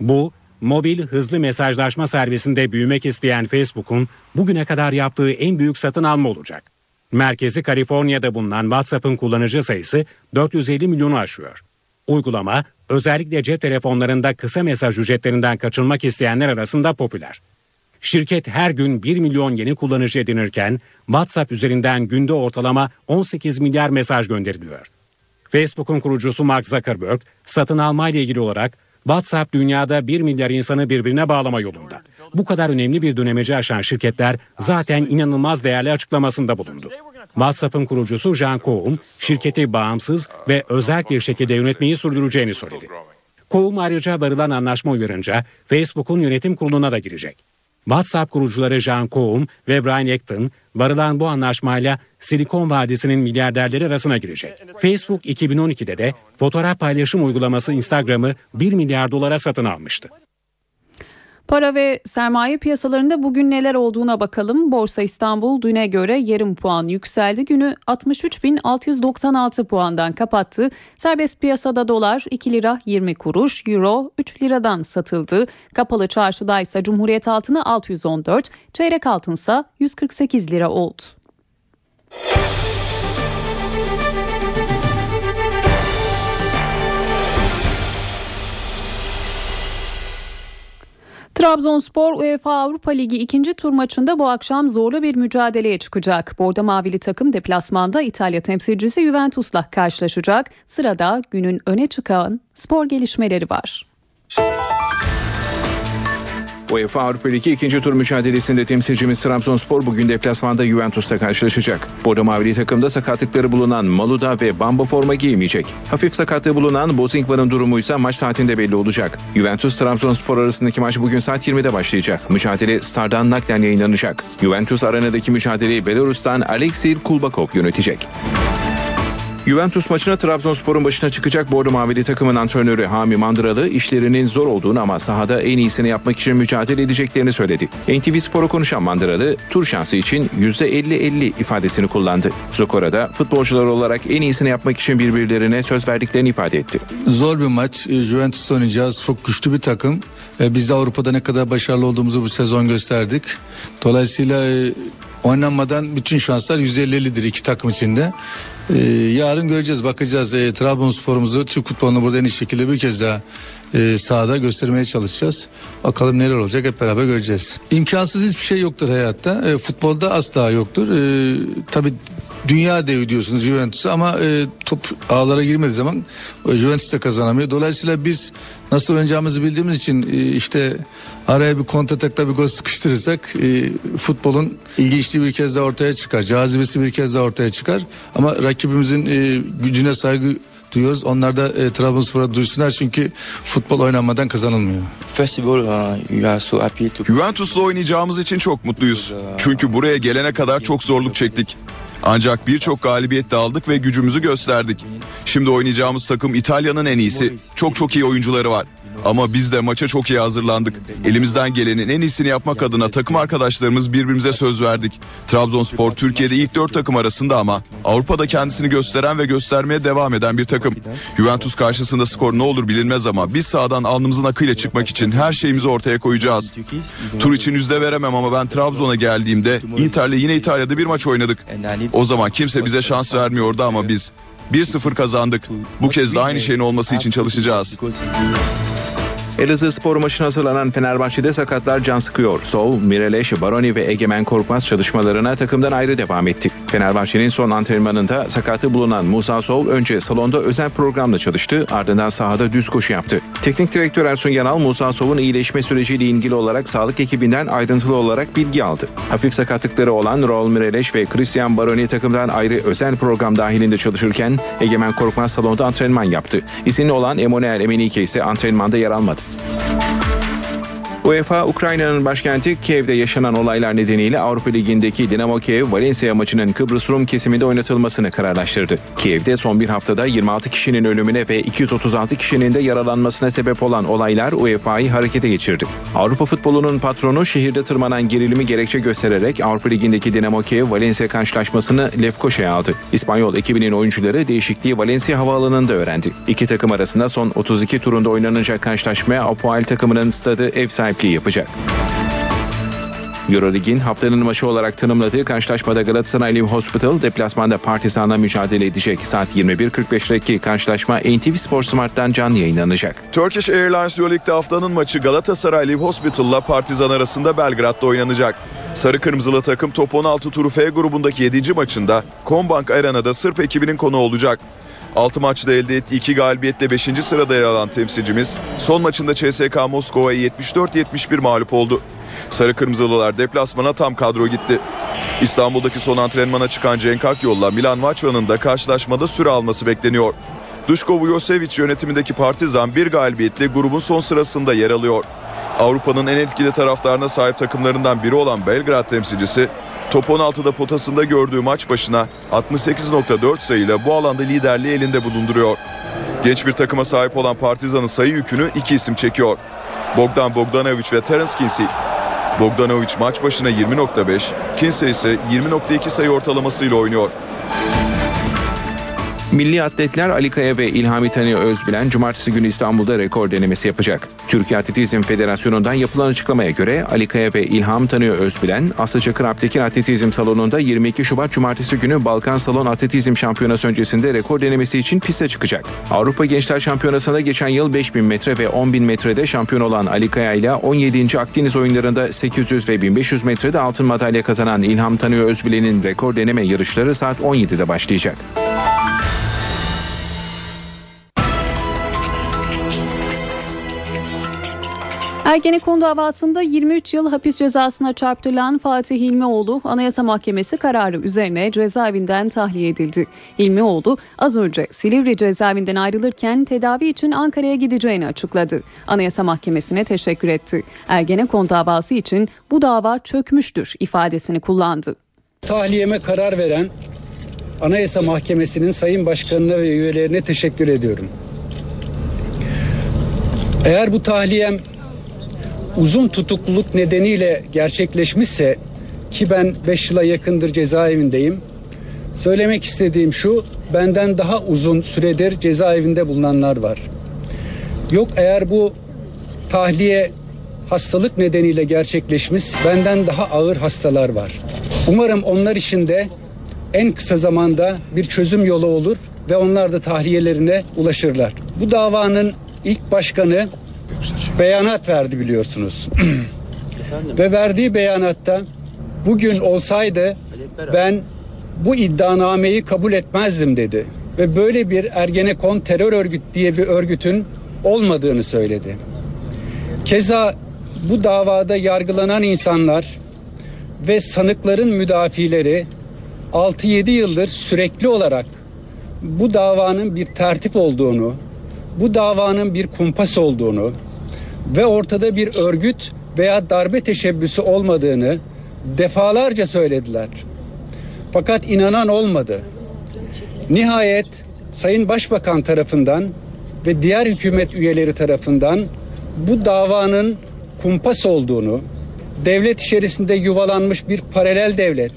Bu, mobil hızlı mesajlaşma servisinde büyümek isteyen Facebook'un bugüne kadar yaptığı en büyük satın alma olacak. Merkezi Kaliforniya'da bulunan WhatsApp'ın kullanıcı sayısı 450 milyonu aşıyor. Uygulama özellikle cep telefonlarında kısa mesaj ücretlerinden kaçınmak isteyenler arasında popüler. Şirket her gün 1 milyon yeni kullanıcı edinirken WhatsApp üzerinden günde ortalama 18 milyar mesaj gönderiliyor. Facebook'un kurucusu Mark Zuckerberg satın alma ile ilgili olarak WhatsApp dünyada 1 milyar insanı birbirine bağlama yolunda. Bu kadar önemli bir dönemeci aşan şirketler zaten inanılmaz değerli açıklamasında bulundu. WhatsApp'ın kurucusu Jean Koum, şirketi bağımsız ve özel bir şekilde yönetmeyi sürdüreceğini söyledi. Koum ayrıca varılan anlaşma uyarınca Facebook'un yönetim kuruluna da girecek. WhatsApp kurucuları Jean Koum ve Brian Acton varılan bu anlaşmayla Silikon Vadisi'nin milyarderleri arasına girecek. Facebook 2012'de de fotoğraf paylaşım uygulaması Instagram'ı 1 milyar dolara satın almıştı. Para ve sermaye piyasalarında bugün neler olduğuna bakalım. Borsa İstanbul düne göre yarım puan yükseldi. Günü 63.696 puandan kapattı. Serbest piyasada dolar 2 lira 20 kuruş, euro 3 liradan satıldı. Kapalı çarşıda ise Cumhuriyet altını 614, çeyrek altınsa 148 lira oldu. Trabzonspor UEFA Avrupa Ligi ikinci tur maçında bu akşam zorlu bir mücadeleye çıkacak. Bordo Mavili takım deplasmanda İtalya temsilcisi Juventus'la karşılaşacak. Sırada günün öne çıkan spor gelişmeleri var. UEFA Avrupa Ligi ikinci tur mücadelesinde temsilcimiz Trabzonspor bugün deplasmanda Juventus'ta karşılaşacak. Bordo Mavili takımda sakatlıkları bulunan Maluda ve Bamba forma giymeyecek. Hafif sakatlığı bulunan Bozingvan'ın durumu ise maç saatinde belli olacak. Juventus Trabzonspor arasındaki maç bugün saat 20'de başlayacak. Mücadele Star'dan naklen yayınlanacak. Juventus arenadaki mücadeleyi Belarus'tan Alexei Kulbakov yönetecek. Juventus maçına Trabzonspor'un başına çıkacak Bordo Mavili takımın antrenörü Hami Mandıralı işlerinin zor olduğunu ama sahada en iyisini yapmak için mücadele edeceklerini söyledi. NTV Spor'a konuşan Mandıralı tur şansı için %50-50 ifadesini kullandı. Zokora'da futbolcular olarak en iyisini yapmak için birbirlerine söz verdiklerini ifade etti. Zor bir maç. E, Juventus oynayacağız. Çok güçlü bir takım. E, Biz de Avrupa'da ne kadar başarılı olduğumuzu bu sezon gösterdik. Dolayısıyla e, oynanmadan bütün şanslar %50'lidir iki takım içinde. Ee, yarın göreceğiz, bakacağız. Ee, Trabzonspor'umuzu, Türk futbolunu burada en iyi şekilde bir kez daha e, sahada göstermeye çalışacağız. Bakalım neler olacak hep beraber göreceğiz. İmkansız hiçbir şey yoktur hayatta. E, futbolda asla yoktur. E, tabii dünya devi diyorsunuz Juventus'a ama e, top ağlara girmediği zaman e, Juventus de kazanamıyor. Dolayısıyla biz nasıl oynayacağımızı bildiğimiz için e, işte araya bir kontratakta bir gol sıkıştırırsak e, futbolun ilginçliği bir kez daha ortaya çıkar. Cazibesi bir kez daha ortaya çıkar. Ama rakibimizin e, gücüne saygı duyuyoruz. Onlar da e, Trabzonspor'a duysunlar çünkü futbol oynanmadan kazanılmıyor. Uh, we are so happy to... Juventus'la oynayacağımız için çok mutluyuz. Çünkü buraya gelene kadar çok zorluk çektik. Ancak birçok galibiyet de aldık ve gücümüzü gösterdik. Şimdi oynayacağımız takım İtalya'nın en iyisi. Çok çok iyi oyuncuları var. Ama biz de maça çok iyi hazırlandık. Elimizden gelenin en iyisini yapmak adına takım arkadaşlarımız birbirimize söz verdik. Trabzonspor Türkiye'de ilk dört takım arasında ama Avrupa'da kendisini gösteren ve göstermeye devam eden bir takım. Juventus karşısında skor ne olur bilinmez ama biz sahadan alnımızın akıyla çıkmak için her şeyimizi ortaya koyacağız. Tur için yüzde veremem ama ben Trabzon'a geldiğimde Inter'le yine İtalya'da bir maç oynadık. O zaman kimse bize şans vermiyordu ama biz 1-0 kazandık. Bu kez de aynı şeyin olması için çalışacağız. Elazığ spor maçına hazırlanan Fenerbahçe'de sakatlar can sıkıyor. Sol, Mireleş, Baroni ve Egemen Korkmaz çalışmalarına takımdan ayrı devam etti. Fenerbahçe'nin son antrenmanında sakatı bulunan Musa Sol önce salonda özel programla çalıştı ardından sahada düz koşu yaptı. Teknik direktör Ersun Yanal Musa Sol'un iyileşme süreciyle ilgili olarak sağlık ekibinden ayrıntılı olarak bilgi aldı. Hafif sakatlıkları olan Raul Mireleş ve Christian Baroni takımdan ayrı özel program dahilinde çalışırken Egemen Korkmaz salonda antrenman yaptı. İzinli olan Emanuel Emenike ise antrenmanda yer almadı. Thank you. UEFA, Ukrayna'nın başkenti Kiev'de yaşanan olaylar nedeniyle Avrupa Ligi'ndeki Dinamo Kiev, Valencia maçının Kıbrıs Rum kesiminde oynatılmasını kararlaştırdı. Kiev'de son bir haftada 26 kişinin ölümüne ve 236 kişinin de yaralanmasına sebep olan olaylar UEFA'yı harekete geçirdi. Avrupa futbolunun patronu şehirde tırmanan gerilimi gerekçe göstererek Avrupa Ligi'ndeki Dinamo Kiev, Valencia karşılaşmasını Lefkoşa'ya aldı. İspanyol ekibinin oyuncuları değişikliği Valencia havaalanında öğrendi. İki takım arasında son 32 turunda oynanacak karşılaşmaya Apoel takımının stadı ev sahipliği yapacak. Eurolig'in haftanın maçı olarak tanımladığı karşılaşmada Galatasaray Live Hospital deplasmanda Partizan'la mücadele edecek. Saat 21.45'teki karşılaşma NTV Spor Smart'tan canlı yayınlanacak. Turkish Airlines Euroleague'de haftanın maçı Galatasaray Live Hospital'la Partizan arasında Belgrad'da oynanacak. Sarı Kırmızılı takım top 16 turu F grubundaki 7. maçında Kombank Arena'da Sırp ekibinin konu olacak. 6 maçta elde ettiği 2 galibiyetle 5. sırada yer alan temsilcimiz son maçında CSK Moskova'ya 74-71 mağlup oldu. Sarı Kırmızılılar deplasmana tam kadro gitti. İstanbul'daki son antrenmana çıkan Cenk Akyol'la Milan Vaçva'nın da karşılaşmada süre alması bekleniyor. Duško Vujosevic yönetimindeki Partizan bir galibiyetle grubun son sırasında yer alıyor. Avrupa'nın en etkili taraftarına sahip takımlarından biri olan Belgrad temsilcisi Top 16'da potasında gördüğü maç başına 68.4 sayıyla bu alanda liderliği elinde bulunduruyor. Genç bir takıma sahip olan Partizan'ın sayı yükünü iki isim çekiyor. Bogdan Bogdanovic ve Terence Kinsey. Bogdanovic maç başına 20.5, Kinsey ise 20.2 sayı ortalamasıyla oynuyor. Milli atletler Ali Kaya ve İlhami Tani Özbilen cumartesi günü İstanbul'da rekor denemesi yapacak. Türkiye Atletizm Federasyonu'ndan yapılan açıklamaya göre Ali Kaya ve İlham Tani Özbilen Aslı Çakır Aptekin Atletizm Salonu'nda 22 Şubat cumartesi günü Balkan Salon Atletizm Şampiyonası öncesinde rekor denemesi için piste çıkacak. Avrupa Gençler Şampiyonası'nda geçen yıl 5000 metre ve 10.000 metrede şampiyon olan Ali Kaya ile 17. Akdeniz oyunlarında 800 ve 1500 metrede altın madalya kazanan İlham Tani Özbilen'in rekor deneme yarışları saat 17'de başlayacak. Ergenekon davasında 23 yıl hapis cezasına çarptırılan Fatih Hilmioğlu Anayasa Mahkemesi kararı üzerine cezaevinden tahliye edildi. Hilmioğlu az önce Silivri cezaevinden ayrılırken tedavi için Ankara'ya gideceğini açıkladı. Anayasa Mahkemesi'ne teşekkür etti. Ergenekon davası için bu dava çökmüştür ifadesini kullandı. Tahliyeme karar veren Anayasa Mahkemesi'nin Sayın Başkanına ve üyelerine teşekkür ediyorum. Eğer bu tahliyem uzun tutukluluk nedeniyle gerçekleşmişse ki ben 5 yıla yakındır cezaevindeyim. Söylemek istediğim şu, benden daha uzun süredir cezaevinde bulunanlar var. Yok eğer bu tahliye hastalık nedeniyle gerçekleşmiş, benden daha ağır hastalar var. Umarım onlar için de en kısa zamanda bir çözüm yolu olur ve onlar da tahliyelerine ulaşırlar. Bu davanın ilk başkanı beyanat verdi biliyorsunuz. Ve verdiği beyanatta bugün olsaydı ben bu iddianameyi kabul etmezdim dedi. Ve böyle bir Ergenekon terör örgüt diye bir örgütün olmadığını söyledi. Keza bu davada yargılanan insanlar ve sanıkların müdafileri 6-7 yıldır sürekli olarak bu davanın bir tertip olduğunu, bu davanın bir kumpas olduğunu ve ortada bir örgüt veya darbe teşebbüsü olmadığını defalarca söylediler. Fakat inanan olmadı. Nihayet Sayın Başbakan tarafından ve diğer hükümet üyeleri tarafından bu davanın kumpas olduğunu, devlet içerisinde yuvalanmış bir paralel devlet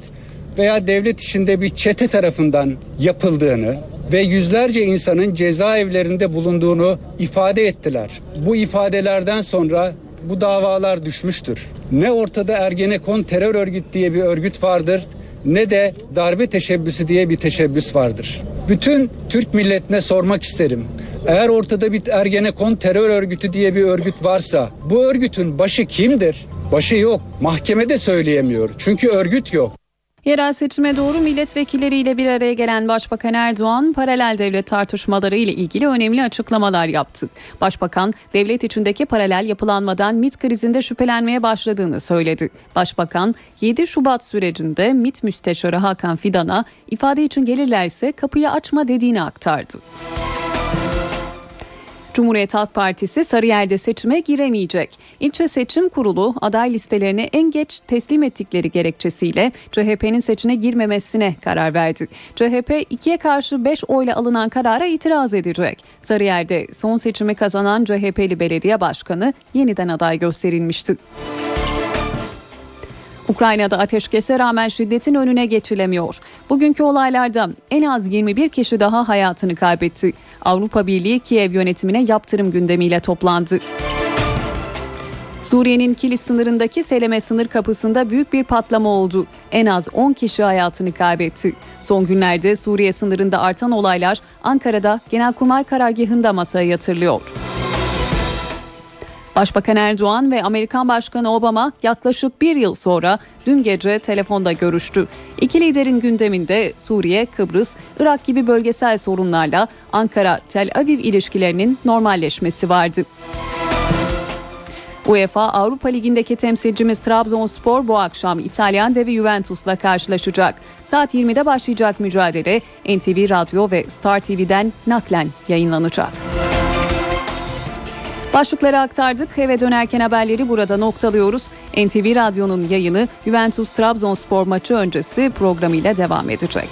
veya devlet içinde bir çete tarafından yapıldığını ve yüzlerce insanın cezaevlerinde bulunduğunu ifade ettiler. Bu ifadelerden sonra bu davalar düşmüştür. Ne ortada Ergenekon terör örgüt diye bir örgüt vardır ne de darbe teşebbüsü diye bir teşebbüs vardır. Bütün Türk milletine sormak isterim. Eğer ortada bir Ergenekon terör örgütü diye bir örgüt varsa bu örgütün başı kimdir? Başı yok. Mahkemede söyleyemiyor. Çünkü örgüt yok. Yerel seçime doğru milletvekilleriyle bir araya gelen Başbakan Erdoğan paralel devlet tartışmaları ile ilgili önemli açıklamalar yaptı. Başbakan devlet içindeki paralel yapılanmadan MIT krizinde şüphelenmeye başladığını söyledi. Başbakan 7 Şubat sürecinde MIT müsteşarı Hakan Fidan'a ifade için gelirlerse kapıyı açma dediğini aktardı. Cumhuriyet Halk Partisi Sarıyer'de seçime giremeyecek. İlçe Seçim Kurulu aday listelerini en geç teslim ettikleri gerekçesiyle CHP'nin seçine girmemesine karar verdi. CHP ikiye karşı 5 oyla alınan karara itiraz edecek. Sarıyer'de son seçimi kazanan CHP'li belediye başkanı yeniden aday gösterilmişti. Ukrayna'da ateşkese rağmen şiddetin önüne geçilemiyor. Bugünkü olaylarda en az 21 kişi daha hayatını kaybetti. Avrupa Birliği Kiev yönetimine yaptırım gündemiyle toplandı. Suriye'nin Kilis sınırındaki Seleme sınır kapısında büyük bir patlama oldu. En az 10 kişi hayatını kaybetti. Son günlerde Suriye sınırında artan olaylar Ankara'da Genelkurmay Karargahı'nda masaya yatırılıyor. Başbakan Erdoğan ve Amerikan Başkanı Obama yaklaşık bir yıl sonra dün gece telefonda görüştü. İki liderin gündeminde Suriye, Kıbrıs, Irak gibi bölgesel sorunlarla Ankara-Tel Aviv ilişkilerinin normalleşmesi vardı. UEFA Avrupa Ligi'ndeki temsilcimiz Trabzonspor bu akşam İtalyan devi Juventus'la karşılaşacak. Saat 20'de başlayacak mücadele NTV Radyo ve Star TV'den naklen yayınlanacak. Başlıkları aktardık. Eve dönerken haberleri burada noktalıyoruz. NTV Radyo'nun yayını Juventus Trabzonspor maçı öncesi programıyla devam edecek.